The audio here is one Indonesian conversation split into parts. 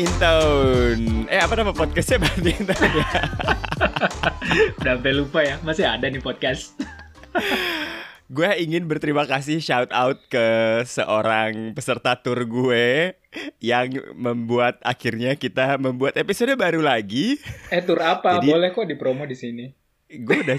Badminton. Eh apa nama podcastnya Badminton ya? Udah sampai lupa ya, masih ada nih podcast. gue ingin berterima kasih shout out ke seorang peserta tur gue yang membuat akhirnya kita membuat episode baru lagi. Eh tur apa? Jadi- Boleh kok dipromo di sini. Gue udah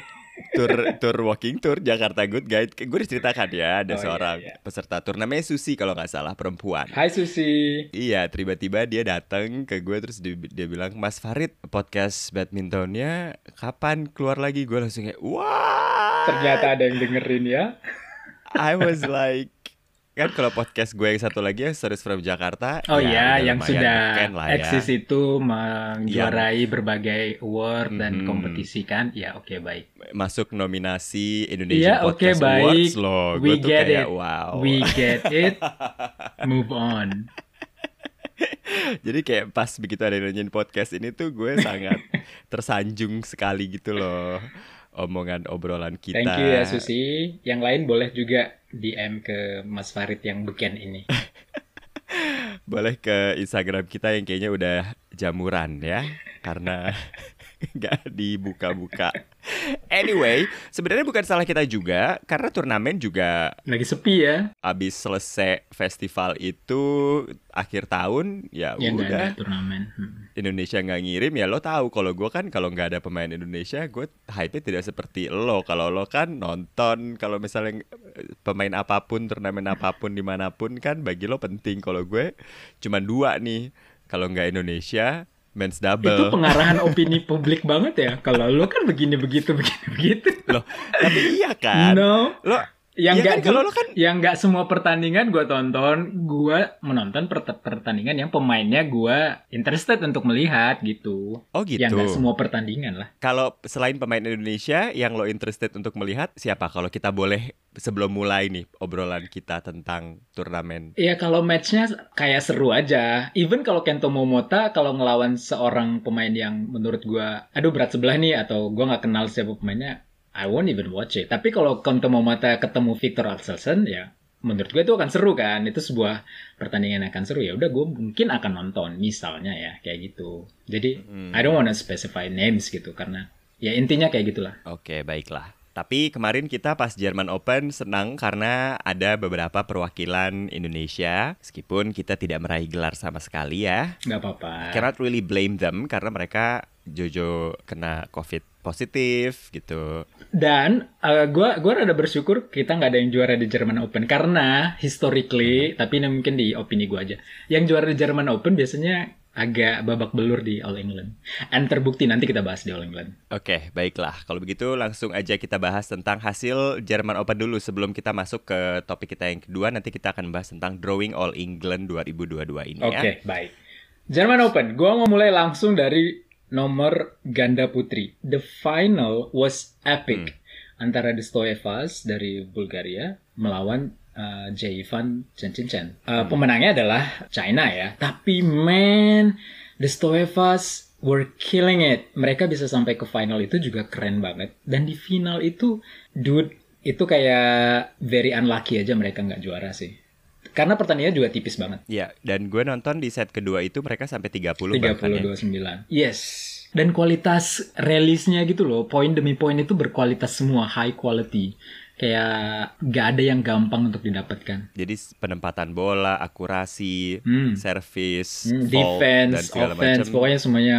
tur tur walking tour Jakarta Good Guide. Gue diceritakan ya ada Oh, iya, seorang iya. peserta tur namanya Susi kalau nggak salah perempuan. Hai Susi. Iya, tiba-tiba dia datang ke gue terus dia, dia bilang, Mas Farid, podcast badmintonnya kapan keluar lagi? Gue langsung kayak, wah. Ternyata ada yang dengerin ya. I was like, kan kalau podcast gue yang satu lagi yang Stories from Jakarta. Oh ya iya, udah yang sudah lah ya. eksis itu menjuarai berbagai award dan Mhm. kompetisi kan. Ya oke baik. Masuk nominasi Indonesian Iya, oke, Podcast baik. Awards loh. Gue We tuh get kayak, it. wow. We get it. Move on. Jadi kayak pas begitu ada yang nanyain podcast ini tuh gue sangat tersanjung sekali gitu loh. Omongan obrolan kita. Thank you ya Susi. Yang lain boleh juga DM ke Mas Farid yang beken ini. boleh ke Instagram kita yang kayaknya udah jamuran ya karena nggak dibuka-buka. Anyway, sebenarnya bukan salah kita juga karena turnamen juga Lagi sepi ya. abis selesai festival itu akhir tahun ya Yang nggak ada udah turnamen. Hmm. Indonesia nggak ngirim ya lo tahu kalau gue kan kalau nggak ada pemain Indonesia gue hype tidak seperti lo kalau lo kan nonton kalau misalnya pemain apa pun turnamen apa pun di mana pun kan bagi lo penting kalau gue cuma dua nih kalau nggak Indonesia men's Itu double pengarahan opini publik banget ya. Kalau lo kan begini begitu begini begitu. loh tapi iya kan No. lo Yang enggak kan, kalau lo kan- yang nggak semua pertandingan gue tonton, gue menonton per- pertandingan yang pemainnya gue interested untuk melihat gitu. oh gitu Yang nggak semua pertandingan lah. kalau selain pemain Indonesia yang lo interested untuk melihat siapa kalau kita boleh sebelum mulai nih obrolan kita tentang turnamen Iya kalau matchnya kayak seru aja. Even kalau Kento Momota kalau ngelawan seorang pemain yang menurut gua, aduh berat sebelah nih atau gua nggak kenal siapa pemainnya, I won't even watch it. Tapi kalau Kento Momota ketemu Victor Axelsen, ya menurut gue itu akan seru kan. Itu sebuah pertandingan yang akan seru ya. Udah gue mungkin akan nonton misalnya ya kayak gitu. Jadi Hmm. I don't wanna specify names gitu karena ya intinya kayak gitulah. Oke, baiklah. Tapi kemarin kita pas Jerman Open senang karena ada beberapa perwakilan Indonesia. Meskipun kita tidak meraih gelar sama sekali ya. Nggak apa-apa. Cannot really blame them karena mereka Jojo kena COVID positif gitu. Dan uh, gua gua rada bersyukur kita nggak ada yang juara di German Open karena historically, tapi ini mungkin di opini gua aja. Yang juara di German Open biasanya agak babak belur di All England. And terbukti nanti kita bahas di All England. Oke, baiklah. Kalau begitu langsung aja kita bahas tentang hasil Jerman Open dulu sebelum kita masuk ke topik kita yang kedua. Nanti kita akan bahas tentang Drawing All England 2022 ini Oke, ya. baik. German Open, gua mau mulai langsung dari nomor ganda putri. The final was epic antara The Stoevas dari Bulgaria melawan uh, Jaivan Chen. Uh, Pemenangnya adalah China ya. Tapi man, The Stoevas were killing it. Mereka bisa sampai ke final itu juga keren banget. Dan di final itu, dude, itu kayak very unlucky aja mereka nggak juara sih. Karena pertandingannya juga tipis banget. Iya, dan gue nonton di set kedua itu mereka sampai 30 bahkan ya. 30 29. Yes. Dan kualitas rilisnya gitu loh, poin demi poin itu berkualitas semua, high quality. Kayak gak ada yang gampang untuk didapatkan. Jadi penempatan bola, akurasi, Hmm. service, Hmm, fault, defense, dan segala offense, macam. pokoknya semuanya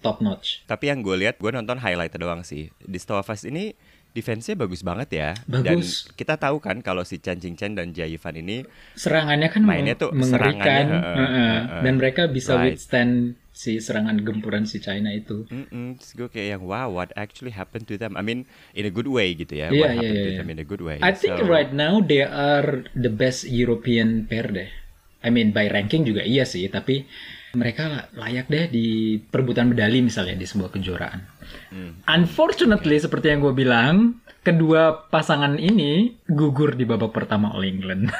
top notch. Tapi yang gue lihat, gue nonton highlight doang sih. Di Stovas ini defense-nya bagus banget ya. Bagus. Dan kita tahu kan kalau si Chan Ching Chen dan Jai Fan ini Serangannya kan Mainnya tuh mengerikan, serangannya, heeh, heeh. heeh. dan mereka bisa Right. withstand si serangan gempuran si China itu. Mm-mm, terus gue kayak yang wow, what actually happened to them? I mean, in a good way gitu ya. Iya, what iya, happened iya, to iya. them in a good way. I think So, right now they are the best European pair deh. I mean by ranking juga iya sih, tapi mereka layak deh di perebutan medali misalnya di sebuah kejuaraan. Hmm. Unfortunately seperti yang gue bilang, kedua pasangan ini gugur di babak pertama All England.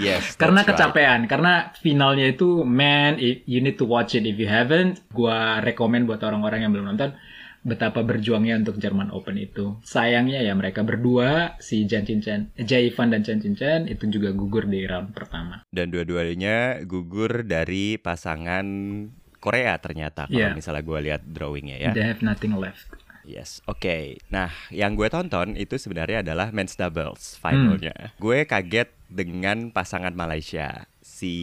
Yes, karena that's right. kecapean, karena finalnya itu man, you need to watch it if you haven't. Gua rekomen buat orang-orang yang belum nonton betapa berjuangnya untuk Jerman Open itu. Sayangnya ya mereka berdua si Jan Chin Chen, Jai Van dan Chen Chin Chen itu juga gugur di round pertama. dan dua-duanya gugur dari pasangan Korea ternyata kalau Yeah. misalnya gue lihat drawingnya ya. They have nothing left. Yes, oke. Nah, yang gue tonton itu sebenarnya adalah men's doubles finalnya. Gue kaget dengan pasangan Malaysia si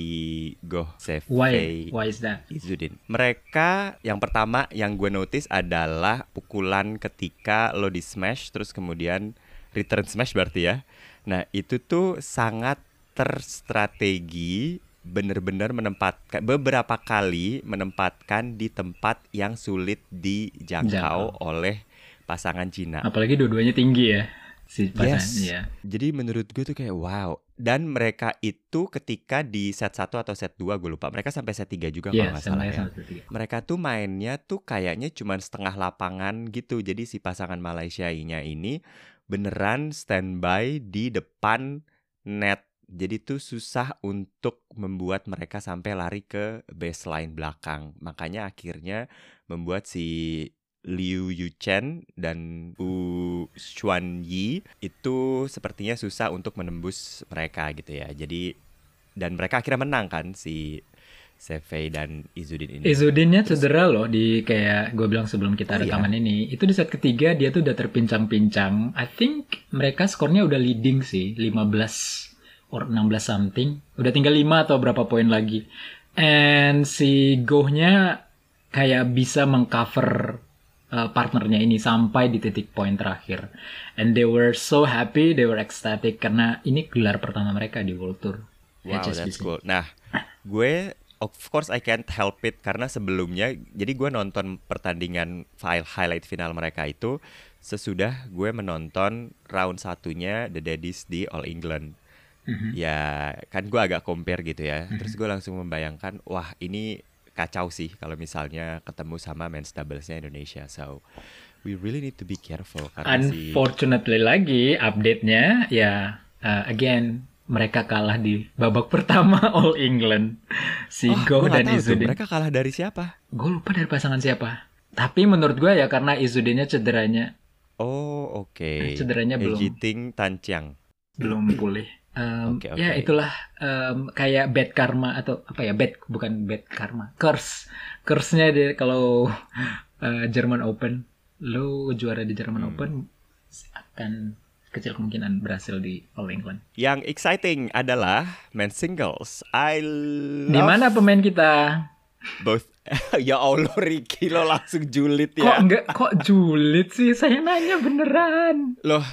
Goh Why? Sefei Why is that? Izudin. Mereka yang pertama yang gue notice adalah pukulan ketika lo di smash terus kemudian return smash berarti ya. Nah, itu tuh sangat terstrategi bener-bener menempatkan beberapa kali menempatkan di tempat yang sulit dijangkau Jangkau. oleh pasangan Cina. Apalagi dua-duanya tinggi ya. Si pasangan. Yes. Iya. Jadi menurut gue tuh kayak wow. Dan mereka itu ketika di set 1 atau set 2 gue lupa. Mereka sampai set 3 juga kalau Iya, nggak salah ya. Mereka tuh mainnya tuh kayaknya cuma setengah lapangan gitu. Jadi si pasangan Malaysia-nya ini beneran standby di depan net. Jadi tuh susah untuk membuat mereka sampai lari ke baseline belakang. Makanya akhirnya membuat si Liu Yuchen dan U Xuan Yi itu sepertinya susah untuk menembus mereka gitu ya. Jadi dan mereka akhirnya menang kan si Sefei dan Izudin ini. Izudinnya cedera loh di kayak gue bilang sebelum kita Oh, iya? rekaman ini. Itu di set ketiga dia tuh udah terpincang-pincang. I think mereka skornya udah leading sih, 15 or 16 something. Udah tinggal 5 atau berapa poin lagi. And si Goh-nya kayak bisa mengcover uh, partnernya ini sampai di titik poin terakhir. And they were so happy, they were ecstatic karena ini gelar pertama mereka di World Tour. Wow, HSBC. that's cool. Nah, gue of course I can't help it karena sebelumnya jadi gue nonton pertandingan file highlight final mereka itu sesudah gue menonton round satunya The Daddies di All England. Mhm. Ya, kan gue agak compare gitu ya. Terus gue langsung membayangkan, wah ini kacau sih kalau misalnya ketemu sama men's doublesnya Indonesia. So, we really need to be careful karena si Unfortunately lagi update-nya ya uh, again mereka kalah di babak pertama All England si Oh, Go dan tuh, Izudin. mereka kalah dari siapa? Gue lupa dari pasangan siapa. Tapi menurut gue ya karena Izudinnya cederanya Oh, oke. cederanya belum Ejiting Tanciang. belum pulih. Um, Oke, Ya oke. itulah um, kayak bad karma atau apa ya bad bukan bad karma curse curse-nya dia kalau uh, German Open lo juara di German Hmm. Open akan kecil kemungkinan berhasil di All England. Yang exciting adalah men's singles. I love Di mana pemain kita? both. ya Allah Ricky lo langsung julid Kok ya. enggak kok julid sih? Saya nanya beneran. Loh,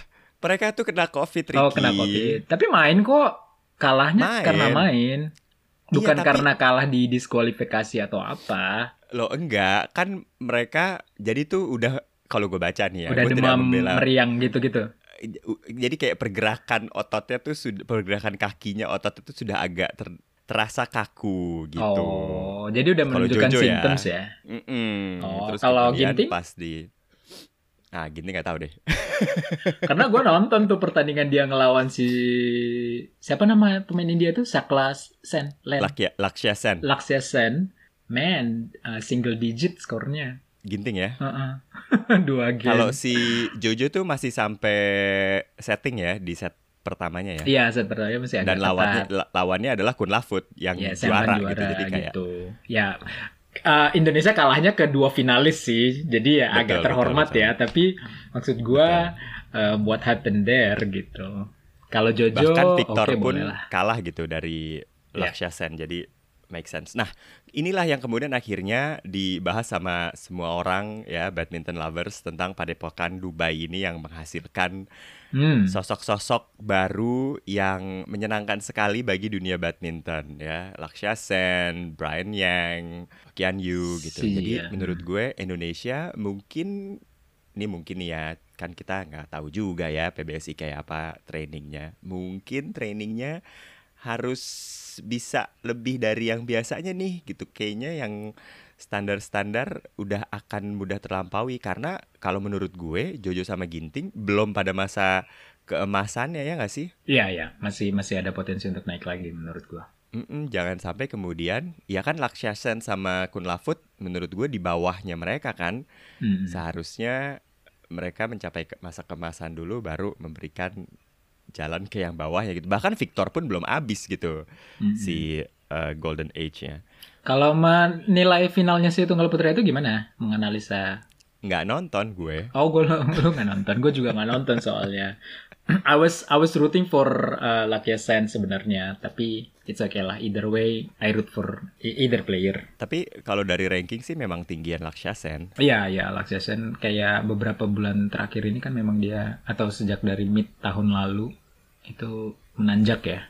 mereka tuh kena covid Ricky. Oh, kena Covid. Tapi main kok. Kalahnya Main. karena main. Bukan Iya, tapi- karena kalah di diskualifikasi atau apa. Loh enggak, kan mereka jadi tuh udah kalau gue baca nih ya, Udah gue demam membela. meriang gitu-gitu. Jadi kayak pergerakan ototnya tuh sudah pergerakan kakinya otot itu sudah agak ter- terasa kaku gitu. Oh, jadi udah menunjukkan Jojo ya. symptoms ya. Mm-mm. Oh, Terus kalau Ginting? pas di Ah, Ginting nggak tahu deh. Karena gue nonton tuh pertandingan dia ngelawan si siapa nama pemain India tuh Saklas Sen, Lakya, Laksya Sen, Laksya Sen. Man, uh, single digit skornya. Ginting ya. Heeh. Dua game. Kalau si Jojo tuh masih sampai setting ya di set pertamanya ya. Iya, set pertama masih agak Dan lawannya ketat. lawannya adalah Kun Lafut yang Ya, juara, kan gitu. Jadi kayak gitu. Ya, uh, Indonesia kalahnya ke dua finalis sih, jadi ya Betul, agak betul, terhormat betul. ya. Tapi maksud gua uh, buat happen there gitu. Kalau Jojo, bahkan Victor oke pun boleh lah. kalah gitu dari Ya. Laksya Sen. Jadi make sense. Nah, inilah yang kemudian akhirnya dibahas sama semua orang ya badminton lovers tentang padepokan Dubai ini yang menghasilkan Hmm. sosok-sosok baru yang menyenangkan sekali bagi dunia badminton ya Laksya Sen, Brian Yang, Kian Yu gitu. Sian. Jadi menurut gue Indonesia mungkin ini mungkin nih ya kan kita nggak tahu juga ya PBSI kayak apa trainingnya. Mungkin trainingnya harus bisa lebih dari yang biasanya nih gitu. Kayaknya yang standar-standar udah akan mudah terlampaui karena kalau menurut gue Jojo sama Ginting belum pada masa keemasannya ya nggak sih? Iya, iya, masih masih ada potensi untuk naik lagi menurut gua. Mm-mm, jangan sampai kemudian ya kan Laksya Sen sama Kun Lafut menurut gue di bawahnya mereka kan Hmm. seharusnya mereka mencapai ke- masa kemasan dulu baru memberikan jalan ke yang bawah ya gitu. Bahkan Victor pun belum habis gitu Mm-mm. si uh, Golden Age-nya. Kalau menilai finalnya si Tunggal Putra itu gimana? Menganalisa Nggak nonton gue. Oh, gue lu nggak nonton. Gue juga nggak nonton soalnya. I was I was rooting for uh, Lakia Sen sebenarnya, tapi it's okay lah. Either way, I root for e- either player. Tapi kalau dari ranking sih memang tinggian Lakshya Sen. Iya, ya Lakia Sen kayak beberapa bulan terakhir ini kan memang dia atau sejak dari mid tahun lalu itu menanjak ya.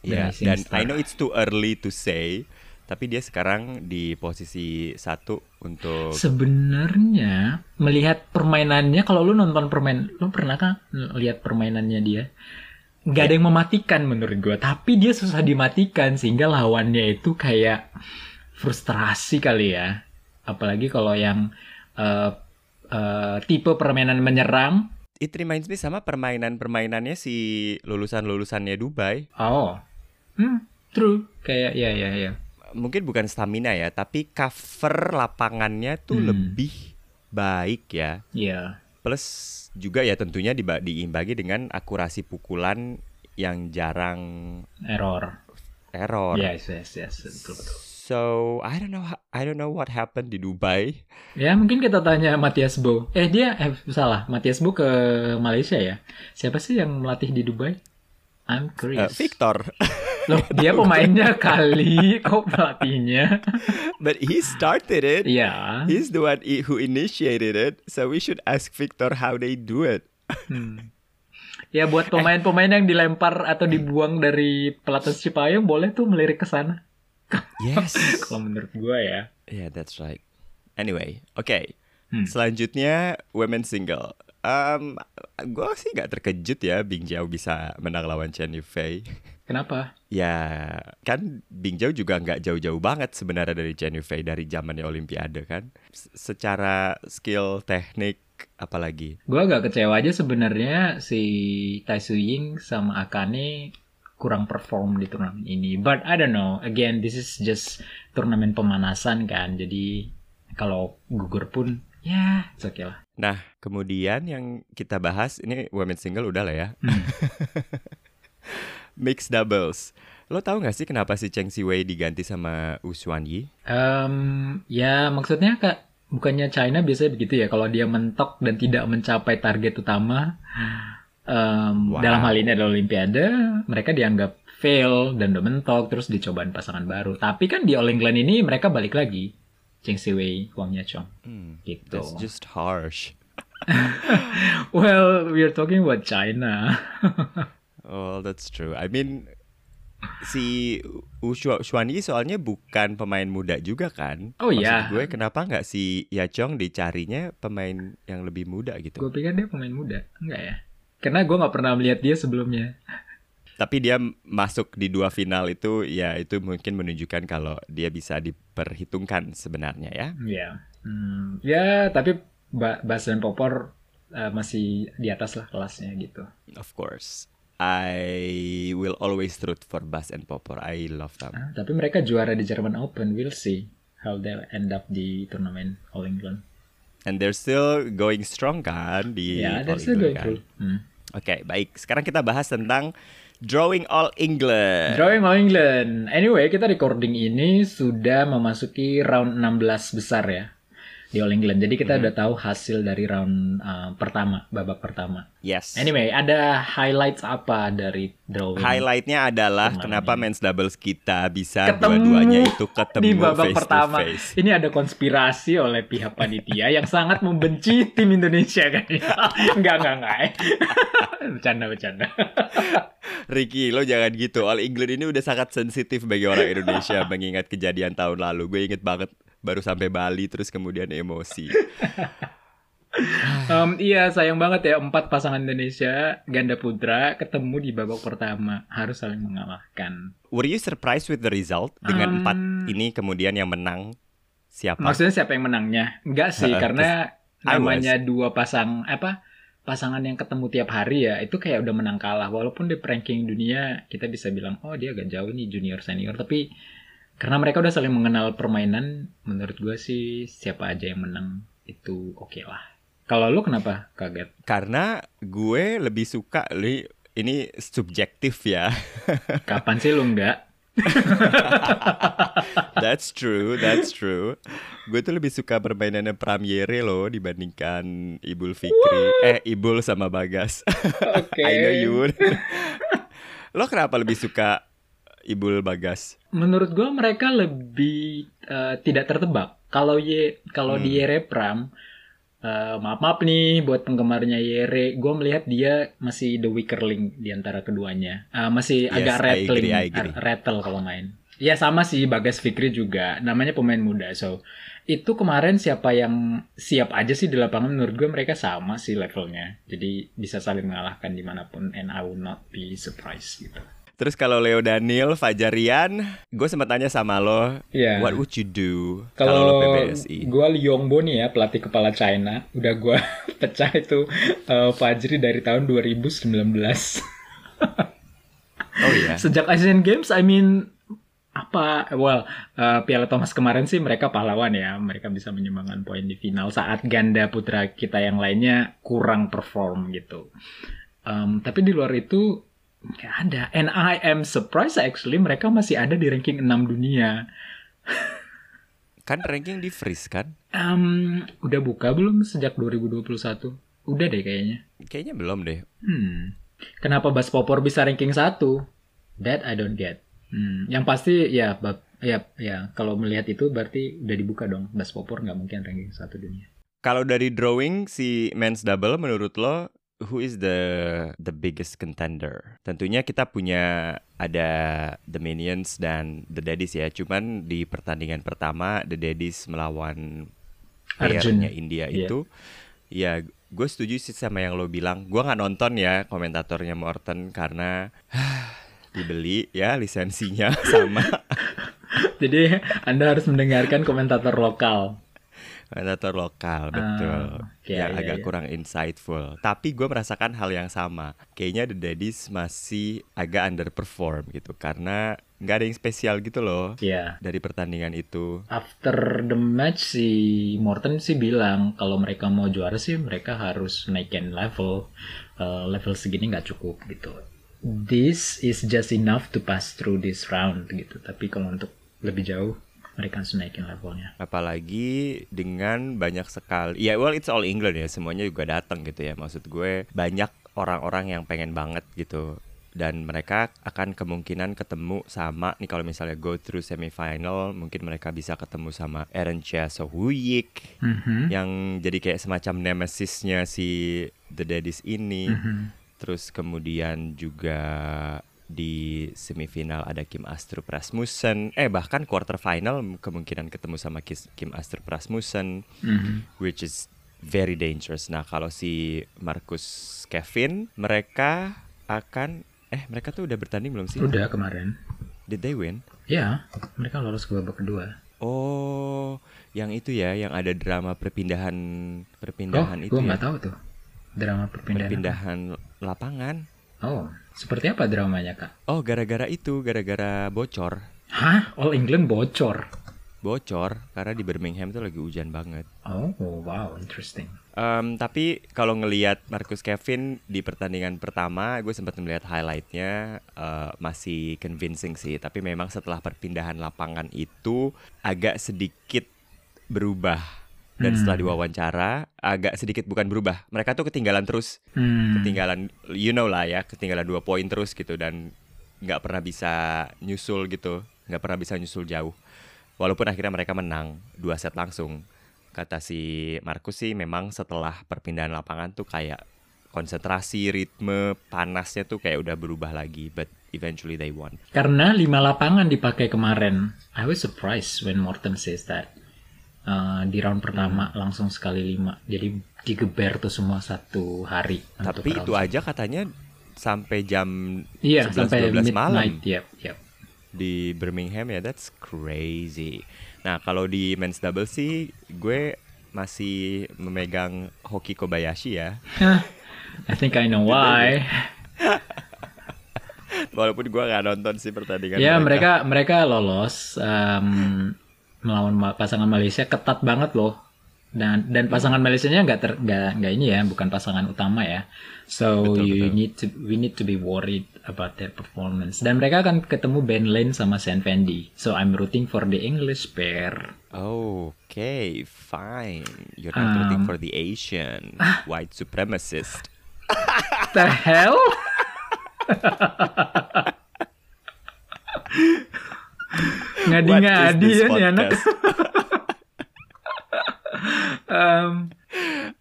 Ya, Rising dan star. I know it's too early to say, tapi dia sekarang di posisi satu untuk Sebenarnya melihat permainannya, kalau lu nonton permain, lu pernah kan lihat permainannya dia? Nggak ada yang mematikan menurut gua, tapi dia susah dimatikan sehingga lawannya itu kayak frustrasi kali ya. Apalagi kalau yang eh, eh, tipe permainan menyerang. It reminds me sama permainan-permainannya si lulusan-lulusannya Dubai. Oh, hmm, true. Kayak ya ya ya. Mungkin bukan stamina ya, tapi cover lapangannya tuh Hmm. lebih baik ya. Iya. Plus juga ya tentunya diba- diimbangi dengan akurasi pukulan yang jarang Error. error. Yes yes yes. Betul betul. So I don't know I don't know what happened di Dubai. Ya mungkin kita tanya Matias Bo. Eh dia eh salah Matias Bo ke Malaysia ya. Siapa sih yang melatih di Dubai? I'm Uh, curious. Victor, Loh dia pemainnya kali kok pelatihnya? but he started it. Iya. He's the one who initiated it. So we should ask Victor how they do it. Hmm. Ya buat pemain-pemain yang dilempar atau dibuang dari pelatih Cipayung boleh tuh melirik ke sana. Yes. Kalau menurut gua ya. yeah, that's right. Anyway, oke. Hmm. Selanjutnya women single. Um, gue sih nggak terkejut ya Bing Jiao bisa menang lawan Chen Yufei. Kenapa? Ya kan Bing Jiao juga nggak jauh-jauh banget sebenarnya dari Chen Yufei dari zamannya Olimpiade kan. S- secara skill, teknik, apalagi. Gua agak kecewa aja sebenarnya si Tai Su Ying sama Akane kurang perform di turnamen ini. But I don't know. Again, this is just turnamen pemanasan kan. Jadi kalau gugur pun ya it's okay lah. Nah, kemudian yang kita bahas ini women single udah lah ya. Hmm. Mixed doubles. Lo tahu nggak sih kenapa si Cheng Siwei diganti sama Wu Xuanyi? Em, ya maksudnya kak bukannya China biasanya begitu ya kalau dia mentok dan tidak mencapai target utama em, Wow. dalam hal ini adalah Olimpiade mereka dianggap fail dan udah mentok terus dicobain pasangan baru tapi kan di All England ini mereka balik lagi Cheng Siwei Wang Yachong Hmm, gitu that's just harsh. well we are talking about China Oh, that's true. I mean, si Wu Xu- Xuanyi soalnya bukan pemain muda juga kan? Oh, Maksud iya. gue kenapa nggak si Yachong dicarinya pemain yang lebih muda gitu? gue pikir dia pemain muda enggak ya karena gue nggak pernah melihat dia sebelumnya Tapi dia masuk di dua final itu ya itu mungkin menunjukkan kalau dia bisa diperhitungkan sebenarnya ya. Iya. Hmm, ya, tapi Ba- Bas dan Popor eh, masih di atas lah kelasnya gitu. Of course. I will always root for Bas and Popor. I love them. Ah, tapi mereka juara di German Open. We'll see how they end up di turnamen All England. And they're still going strong kan di Ya, All that's still going England kan? Hmm. Oke, baik. Sekarang kita bahas tentang Drawing All England. Drawing All England. Anyway, kita recording ini sudah memasuki round 16 besar ya di All England. Jadi kita Hmm. udah tahu hasil dari round uh, pertama, babak pertama. Yes. Anyway, ada highlights apa dari drawing? Highlightnya adalah Kemarin kenapa ini. men's doubles kita bisa Ketemu dua-duanya itu ketemu di babak face pertama. to face. Ini ada konspirasi oleh pihak panitia yang sangat membenci tim Indonesia kan. enggak, enggak, enggak. eh. bercanda, bercanda. Ricky, lo jangan gitu. All England ini udah sangat sensitif bagi orang Indonesia mengingat kejadian tahun lalu. Gue inget banget baru sampai Bali terus kemudian emosi. Em, iya, sayang banget ya empat pasangan Indonesia ganda putra ketemu di babak pertama harus saling mengalahkan. Were you surprised with the result dengan Um, empat ini kemudian yang menang siapa? Maksudnya siapa yang menangnya? Enggak sih, karena namanya dua pasang apa pasangan yang ketemu tiap hari ya itu kayak udah menang kalah walaupun di ranking dunia kita bisa bilang oh dia agak jauh nih junior senior tapi karena mereka udah saling mengenal permainan menurut gue sih siapa aja yang menang itu oke lah kalau lu kenapa kaget Karena gue lebih suka li ini subjektif ya. Kapan sih lu enggak? that's true, that's true. Gue tuh lebih suka permainannya Pramyere loh dibandingkan Ibul Fikri. Eh, Ibul sama Bagas. Oke. I know you lo kenapa lebih suka Ibul Bagas? Menurut gua mereka lebih uh, tidak tertebak. Kalau ye kalau Hmm. di Yere Pram eh, maaf maaf nih buat penggemarnya Yere, gue melihat dia masih the weaker link di antara keduanya. Eh, masih Yes, agak rattling, agree, I agree. rattle kalau main. Ya sama sih Bagas Fikri juga, namanya pemain muda. So itu kemarin siapa yang siap aja sih di lapangan menurut gue mereka sama sih levelnya. Jadi bisa saling mengalahkan di mana pun and I will not be surprised gitu. Terus kalau Leo Daniel, Fajarian, gue sempat tanya sama lo, Iya. what would you do kalau lo PBSI? gue Liongbo nih ya pelatih kepala China, udah gue pecah itu eh, Fajri dari tahun 2019. Oh iya. Sejak Asian Games, I mean apa? Well, eh, Piala Thomas kemarin sih mereka pahlawan ya, mereka bisa menyumbangkan poin di final saat ganda putra kita yang lainnya kurang perform gitu. Em, tapi di luar itu nggak ada. And I am surprised actually mereka masih ada di ranking 6 dunia. Kan ranking di freeze kan? Em, udah buka belum sejak 2021? Udah deh kayaknya. Kayaknya belum deh. Hmm. Kenapa Bas Popor bisa ranking 1? That I don't get. Hmm. Yang pasti ya bab ya ya kalau melihat itu berarti udah dibuka dong. Bas Popor nggak mungkin ranking 1 dunia. Kalau dari drawing si men's double menurut lo who is the the biggest contender? Tentunya kita punya ada The Minions dan The Daddies ya. Cuman di pertandingan pertama The Daddies melawan Arjun. playernya India Iya. itu ya gue setuju sih sama yang lo bilang. Gue nggak nonton ya komentatornya Morton karena dibeli ya lisensinya sama Jadi Anda harus mendengarkan komentator lokal. Komentator lokal betul. oke, yang iya, agak iya. kurang insightful. Tapi gue merasakan hal yang sama. Kayaknya The Daddies masih agak underperform gitu karena nggak ada yang spesial gitu loh Ya. dari pertandingan itu. After the match si Morton sih bilang kalau mereka mau juara sih mereka harus naikin level. Eh, level segini nggak cukup gitu. This is just enough to pass through this round gitu. Tapi kalau untuk lebih jauh mereka harus naikin levelnya. Apalagi dengan banyak sekali, ya well it's all England ya, semuanya juga datang gitu ya. Maksud gue banyak orang-orang yang pengen banget gitu. Dan mereka akan kemungkinan ketemu sama nih kalau misalnya go through semifinal, mungkin mereka bisa ketemu sama Aaron Chasowuyik Mhm. yang jadi kayak semacam nemesisnya si The Daddies ini. Mhm. Terus kemudian juga di semifinal ada Kim Astrup Rasmussen. Eh bahkan quarter final kemungkinan ketemu sama Kim Astrup Rasmussen, Mhm. which is very dangerous. Nah kalau si Marcus Kevin, mereka akan eh mereka tuh udah bertanding belum sih? Udah kemarin. Did they win? Ya, mereka lolos ke babak kedua. Oh, yang itu ya, yang ada drama perpindahan Oh, perpindahan itu gue ya. tahu tuh. Drama perpindahan. Perpindahan lapangan. Oh, seperti apa dramanya kak? Oh, gara-gara itu, gara-gara bocor. Hah? All England bocor. Bocor karena di Birmingham tuh lagi hujan banget. Oh, wow, interesting. Em, tapi kalau ngelihat Marcus Kevin di pertandingan pertama, gue sempat melihat highlightnya eh, masih convincing sih. Tapi memang setelah perpindahan lapangan itu agak sedikit berubah. Dan Hmm. setelah diwawancara agak sedikit bukan berubah. Mereka tuh ketinggalan terus, Hmm. ketinggalan, you know lah ya, ketinggalan dua poin terus gitu dan nggak pernah bisa nyusul gitu, nggak pernah bisa nyusul jauh. Walaupun akhirnya mereka menang dua set langsung. Kata si Markus sih memang setelah perpindahan lapangan tuh kayak konsentrasi, ritme, panasnya tuh kayak udah berubah lagi. But eventually they won. Karena lima lapangan dipakai kemarin. I was surprised when Morton says that. Uh, di round pertama Hmm. langsung sekali lima. Jadi digeber tuh semua satu hari. Tapi round itu aja katanya sampai jam Iya, 11, sampai 12 malam. midnight. Yep, yep. di Birmingham ya that's crazy. Nah kalau di men's double sih gue masih memegang Hoki Kobayashi ya. I think I know why. Walaupun gue nggak nonton sih pertandingan. ya mereka mereka lolos um, melawan pasangan Malaysia ketat banget loh. Dan dan pasangan Malaysianya nggak ter nggak ini ya, bukan pasangan utama ya. So Betul, you betul. need to we need to be worried about their performance. Dan mereka akan ketemu Ben Lane sama San Fendi. So I'm rooting for the English pair. Okay, fine. You're not rooting Um, for the Asian white supremacist. The hell? Ngadi-ngadi ya nih anak. Um,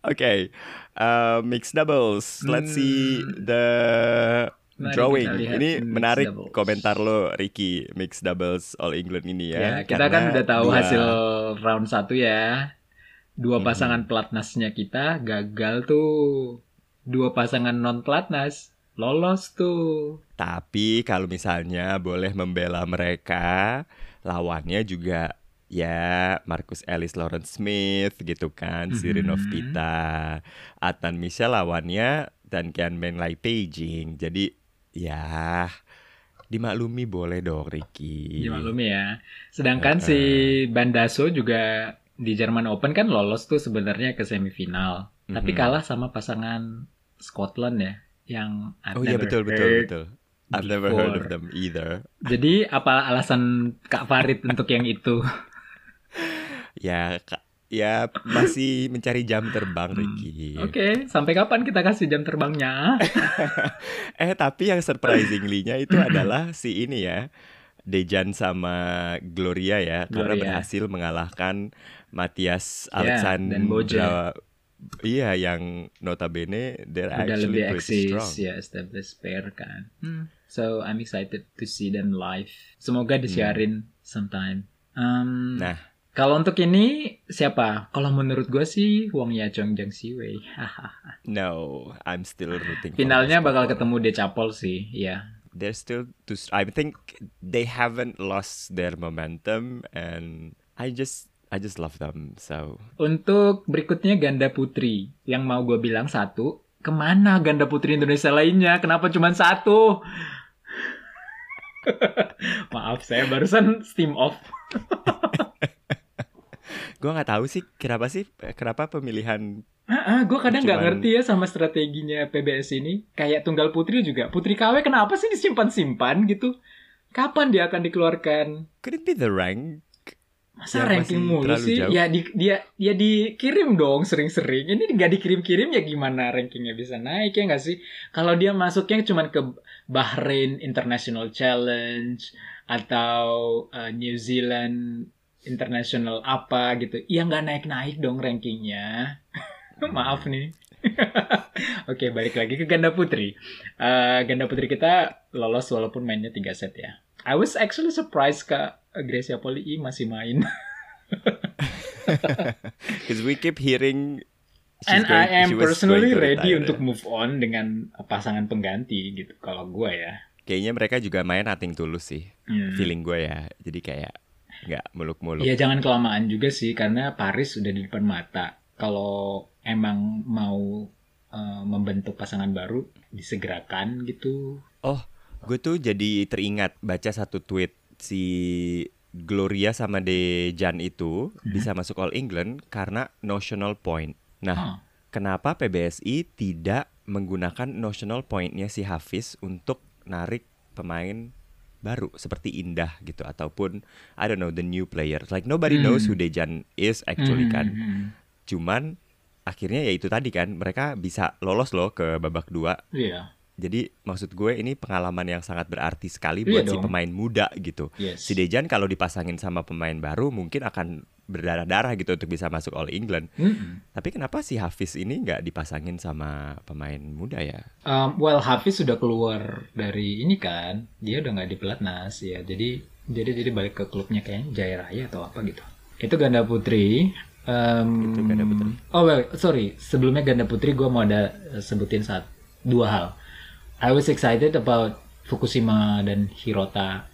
Okay, uh, mixed doubles. Let's see the Hmm. Mari drawing. Ini menarik doubles. komentar lo, Ricky. Mixed doubles All England ini ya. ya, kita kan udah tahu dua- hasil round satu ya. Dua pasangan pelatnasnya kita gagal tuh. Dua pasangan non pelatnas lolos tuh. Tapi kalau misalnya boleh membela mereka, lawannya juga ya Marcus Ellis Lawrence Smith gitu kan, Sirinov Mhm. Pita, Atan Michel lawannya dan Kian Men Lai Beijing. Jadi ya dimaklumi boleh dong Ricky. Dimaklumi ya. Sedangkan si Bandaso juga di German Open kan lolos tuh sebenarnya ke semifinal. Tapi Mhm. kalah sama pasangan Scotland ya yang I've Oh iya betul betul heard. betul. I've never heard of before. them either. Jadi apa alasan Kak Farid untuk yang itu? Ya ka- ya masih mencari jam terbang Ricky. Hmm. Oke, sampai kapan kita kasih jam terbangnya? Eh tapi yang surprisingly-nya itu adalah si ini ya Dejan sama Gloria ya karena Gloria. berhasil mengalahkan Matias Ya, Alexandra dan Boje. Iya yang notabene they're Udah actually lebih pretty eksis strong. ya established pair kan. Hmm. So I'm excited to see them live. Semoga disiarin sometime. Um, Nah. kalau untuk ini siapa? Kalau menurut gue sih Wang Yachong Jang Siwei. No, I'm still rooting. Finalnya bakal ketemu Decapol sih, ya. They're still too. I think they haven't lost their momentum, and I just I just love them. So Untuk berikutnya ganda putri yang mau gue bilang satu. Ke mana ganda putri Indonesia lainnya? Kenapa cuma satu? Maaf saya barusan steam off. gue nggak tahu sih kenapa sih kenapa pemilihan Ah, gue kadang nggak Cuman- ngerti ya sama strateginya PBS ini. Kayak tunggal putri juga. Putri KW kenapa sih disimpan-simpan gitu? Kapan dia akan dikeluarkan? could it be the rank? Masa Ya, ranking mulu sih? jauh. Ya di, dia ya dikirim dong sering-sering. Ini nggak dikirim-kirim ya gimana rankingnya bisa naik ya nggak sih? Kalau dia masuknya cuma ke Bahrain International Challenge atau uh, New Zealand International apa gitu, ya nggak naik-naik dong rankingnya. Maaf nih. Oke, balik lagi ke ganda putri. Eh, ganda putri kita lolos walaupun mainnya 3 set ya. I was actually surprised Kak Gracia Poli masih main. Because we keep hearing. she's And going- I am personally ready retire. untuk move on dengan pasangan pengganti gitu kalau gue ya. Kayaknya mereka juga main nothing tulus sih, Hmm. feeling gue ya. Jadi kayak nggak muluk-muluk. Ya jangan kelamaan juga sih karena Paris udah di depan mata. Kalau emang mau eh, membentuk pasangan baru disegerakan gitu. Gue tuh jadi teringat baca satu tweet si Gloria sama Dejan itu Hmm. bisa masuk All England karena notional point. Nah, Oh, kenapa PBSI tidak menggunakan notional pointnya si Hafiz untuk narik pemain baru seperti Indah gitu ataupun I don't know the new player. Like nobody Hmm. knows who Dejan is actually hmm, kan. hmm, hmm. Cuman akhirnya ya itu tadi kan mereka bisa lolos loh ke babak dua. Iya. Jadi maksud gue ini pengalaman yang sangat berarti sekali Iya buat si dong. pemain muda gitu. Yes. Si Dejan kalau dipasangin sama pemain baru mungkin akan berdarah-darah gitu untuk bisa masuk All England. Mm-mm. Tapi kenapa si Hafiz ini nggak dipasangin sama pemain muda ya? Um, well Hafiz sudah keluar dari ini kan, dia udah nggak di pelatnas ya, jadi jadi jadi balik ke klubnya kayaknya Jaya Raya atau apa gitu. Itu ganda putri. Um, Itu ganda putri. Oh well, sorry, sebelumnya ganda putri gue mau ada eh, sebutin saat dua hal. I was excited about Fukushima dan Hirota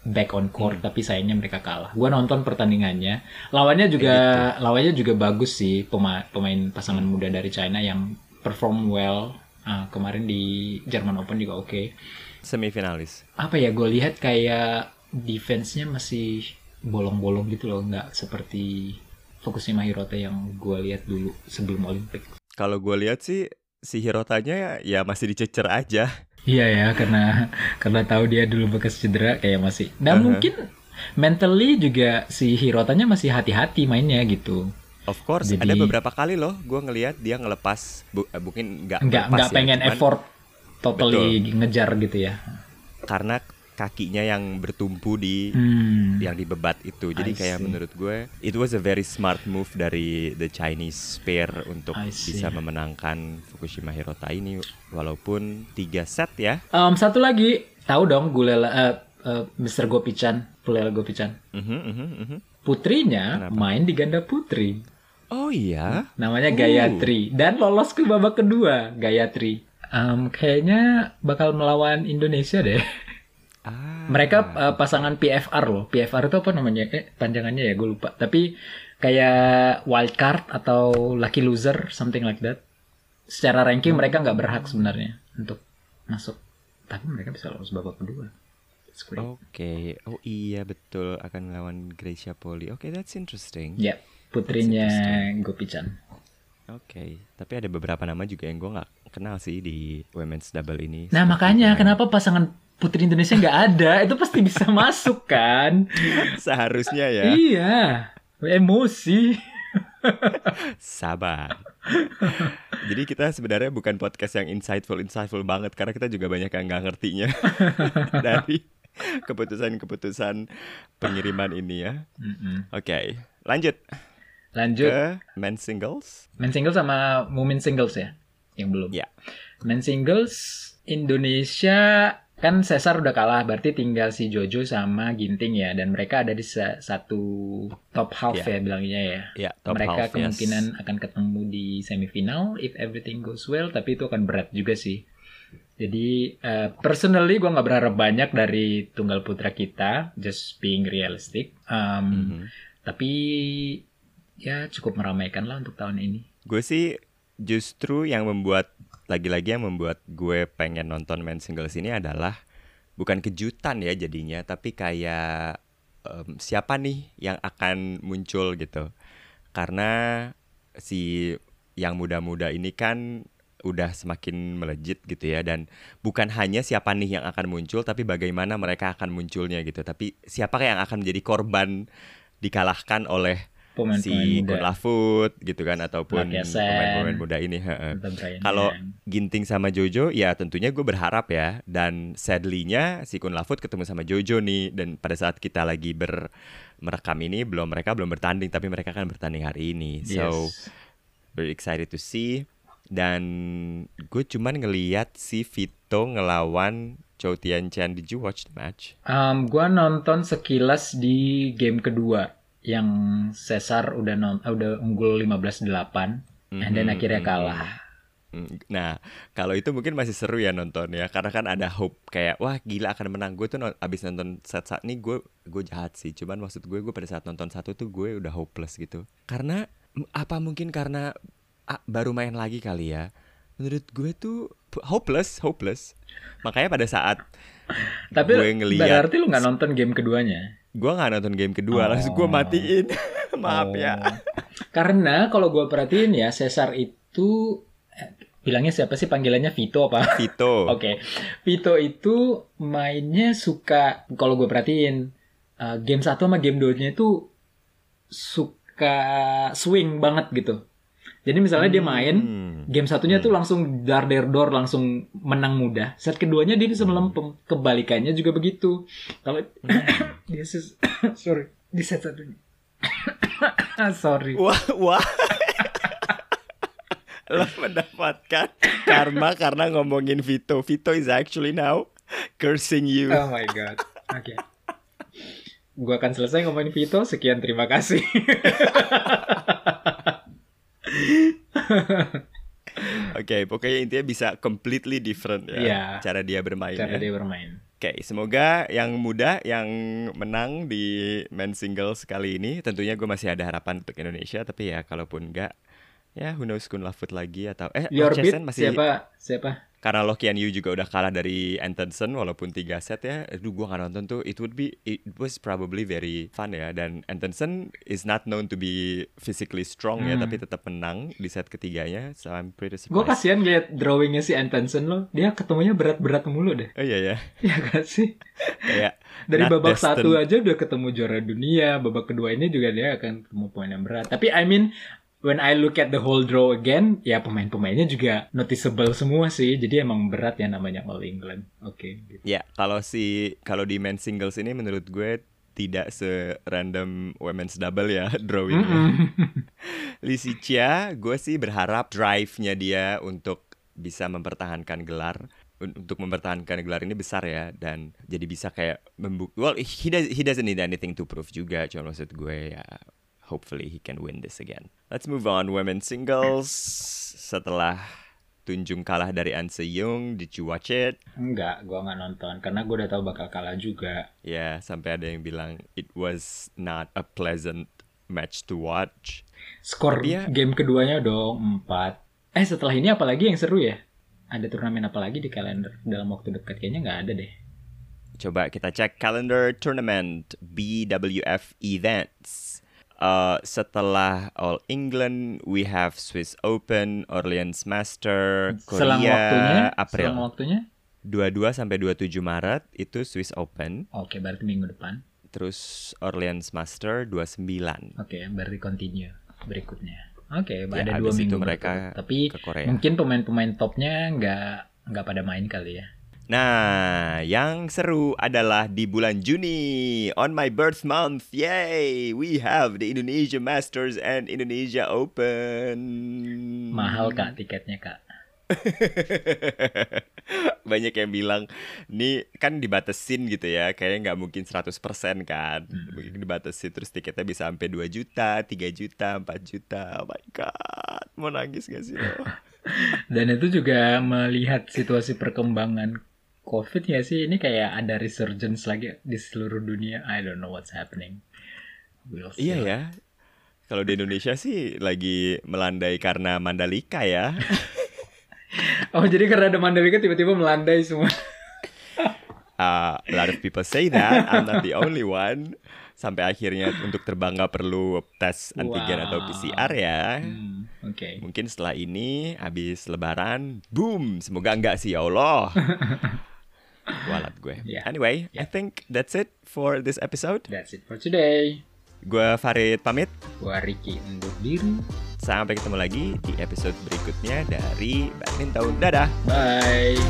back on court, Hmm. tapi sayangnya mereka kalah. Gue nonton pertandingannya, lawannya juga gitu. lawannya juga bagus sih pema- pemain pasangan muda dari China yang perform well. Ah, kemarin di German Open juga oke. Semifinalis. Apa ya gue lihat kayak defense-nya masih bolong-bolong gitu loh, nggak seperti Fukushima Hirota yang gue lihat dulu sebelum Olimpik. Kalau gue lihat sih si Hirotanya ya masih dicecer aja. Iya ya, karena karena tahu dia dulu bekas cedera kayak masih. Nah Uh-huh. mungkin mentally juga si Hirotanya masih hati-hati mainnya gitu. Of course, Jadi- ada beberapa kali loh gue ngelihat dia ngelepas, bu, eh, mungkin nggak Nggak nggak ya, pengen cuman effort totally ngejar gitu ya. karena kakinya yang bertumpu di Hmm. yang dibebat itu. Jadi kayak menurut gue it was a very smart move dari the Chinese pair untuk bisa memenangkan Fukushima Hirota ini walaupun tiga set ya. Um, satu lagi, tahu dong Gulela eh, eh, Mr. Gopichan, Gulela Gopichan. Mhm, mhm, mhm. Putrinya Kenapa? main di ganda putri. Oh iya. Namanya Uh. Gayatri dan lolos ke babak kedua Gayatri. Um, kayaknya bakal melawan Indonesia deh. Ah. Mereka uh, pasangan PFR loh. PFR itu apa namanya? Eh, panjangannya ya, gue lupa. Tapi kayak wild card atau lucky loser, something like that. Secara ranking mereka nggak berhak sebenarnya untuk masuk. Tapi mereka bisa lolos babak kedua. Oke. Oh iya betul akan melawan Gracia Poli. Oke, that's interesting. Ya, putrinya That's Gopichan. Oke, tapi ada beberapa nama juga yang gue nggak kenal sih di women's double ini. Nah makanya kenapa pasangan putri Indonesia nggak ada? Itu pasti bisa masuk kan? seharusnya ya. Iya, emosi. Sabar. Jadi kita sebenarnya bukan podcast yang insightful insightful banget karena kita juga banyak yang nggak ngertinya dari keputusan-keputusan pengiriman ini ya. Oke, lanjut Lanjut, ke men singles. men singles sama women singles ya, yang belum. Ya. Men singles Indonesia kan Cesar udah kalah, berarti tinggal si Jojo sama Ginting ya, dan mereka ada di sa- satu top half Ya. ya bilangnya ya. Ya, top mereka half, yes. kemungkinan akan ketemu di semifinal if everything goes well, tapi itu akan berat juga sih. Jadi eh, personally gue nggak berharap banyak dari tunggal putra kita, just being realistic. Um, Mhm. Tapi ya cukup meramaikan lah untuk tahun ini. Gue sih justru yang membuat lagi-lagi yang membuat gue pengen nonton men singles ini adalah bukan kejutan ya jadinya, tapi kayak em, siapa nih yang akan muncul gitu. Karena si yang muda-muda ini kan udah semakin melejit gitu ya dan bukan hanya siapa nih yang akan muncul tapi bagaimana mereka akan munculnya gitu tapi siapa yang akan menjadi korban dikalahkan oleh Pemain-pemain si. Kun Lafut gitu kan ataupun pemain-pemain muda ini Kalau. Ginting sama Jojo ya tentunya gue berharap ya. Dan sadly-nya si Kun Lafut ketemu sama Jojo nih. Dan pada saat kita lagi ber merekam ini belum mereka belum bertanding. Tapi mereka kan bertanding hari ini. So Yes. very excited to see. Dan gue cuman ngeliat si Vito ngelawan Chow Tian Chen did you watch the match? Um, gua nonton sekilas di game kedua yang Cesar udah non eh, udah unggul 15-8 and then Mhm, akhirnya mhm. kalah. Mm, Nah, kalau itu mungkin masih seru ya nonton ya, karena kan ada hope kayak wah gila akan menang. Gue tuh non- abis nonton set saat ini gue gue jahat sih, cuman maksud gue gue pada saat nonton satu tuh gue udah hopeless gitu. Karena apa mungkin karena ah, baru main lagi kali ya. Menurut gue tuh hopeless, hopeless. Makanya pada saat Tapi gue ngeliat berarti lu nggak nonton game keduanya? Gue nggak nonton game kedua, Oh. langsung gue matiin. Maaf Oh. ya. Karena kalau gua perhatiin ya Cesar itu eh, bilangnya siapa sih panggilannya Vito apa? Vito. Oke, Vito itu mainnya suka kalau gue perhatiin uh, game satu sama game 2-nya itu suka swing banget gitu. Jadi misalnya dia main Hmm. game satunya tuh langsung dar der dor langsung menang mudah. Set keduanya dia bisa melempem. Kebalikannya juga begitu. Kalau dia ses- sorry di set satunya. sorry. Wah, wah. Lo mendapatkan karma karena ngomongin Vito. Vito is actually now cursing you. Oh my god. Oke. Gua akan selesai ngomongin Vito. Sekian terima kasih. Oke, pokoknya intinya bisa completely different ya Iya. cara dia bermain. Cara ya. dia bermain. Oke, semoga yang muda yang menang di men singles kali ini tentunya gue masih ada harapan untuk Indonesia, tapi ya kalaupun enggak Ya, who knows Kun Lafut lagi atau eh Your beat masih siapa? Siapa? karena Lokian Yu juga udah kalah dari Antonsen walaupun tiga set ya. Aduh gua nggak nonton tuh. It would be it was probably very fun ya dan Antonsen is not known to be physically strong ya Hmm. tapi tetap menang di set ketiganya. So I'm pretty Gue surprised. kasihan liat drawingnya si Antonsen loh. Dia ketemunya berat-berat mulu deh. Oh iya ya. Iya gak sih? Kayak Dari not babak destined. satu aja udah ketemu juara dunia. Babak kedua ini juga dia akan ketemu poin yang berat. Tapi I mean, when I look at the whole draw again, ya pemain-pemainnya juga noticeable semua sih. Jadi emang berat ya namanya All England. Oke. gitu. Ya, kalau si kalau di men's singles ini menurut gue tidak se-random women's double ya drawingnya. Mm-mm. Lisi Chia, gue sih berharap drive-nya dia untuk bisa mempertahankan gelar un- untuk mempertahankan gelar ini besar ya dan jadi bisa kayak membuk well he does he doesn't need anything to prove juga cuma maksud gue ya hopefully he can win this again let's move on women's singles setelah Tunjung kalah dari An Seung did you watch it Enggak, gua nggak nonton karena gue udah tahu bakal kalah juga. ya sampai ada yang bilang it was not a pleasant match to watch Skor Dia- game keduanya dong 4. Eh setelah ini apalagi yang seru ya? Ada turnamen apa lagi di kalender dalam waktu dekat? Kayaknya nggak ada deh. Coba kita cek calendar tournament BWF events. Uh, setelah All England, we have Swiss Open, Orleans Master, selang Korea, waktunya, April. selang waktunya. 22 sampai 27 Maret itu Swiss Open, Oke, berarti minggu depan. terus Orleans Master 29. Oke, berarti continue berikutnya. Oke, Ya, ada dua minggu mereka. Tapi ke Korea. mungkin pemain-pemain topnya nggak nggak pada main kali ya. Nah, yang seru adalah di bulan Juni on my birth month. Yay! We have the Indonesia Masters and Indonesia Open. Mahal kak tiketnya kak. Banyak yang bilang, nih kan dibatasin gitu ya, kayaknya nggak mungkin 100% kan. Mungkin dibatasi terus tiketnya bisa sampai 2 juta, 3 juta, 4 juta. Oh my god, mau nangis gak sih? Dan itu juga melihat situasi perkembangan COVID ya sih ini kayak ada resurgence lagi di seluruh dunia. I don't know what's happening. We'll Iya ya. Kalau di Indonesia sih lagi melandai karena Mandalika ya. Oh jadi karena ada Mandalika tiba-tiba melandai semua. Uh, a lot of people say that. I'm not the only one. Sampai akhirnya untuk terbang nggak perlu tes antigen atau Wow. PCR ya. Hmm, Oke. Mungkin setelah ini habis lebaran, boom. Semoga enggak sih ya Allah. Walat gue. Yeah. Anyway, I think that's it for this episode. That's it for today. Gue Farid pamit. Gua Ricky undur diri. Sampai ketemu lagi di episode berikutnya dari Badminton. Dadah. Bye.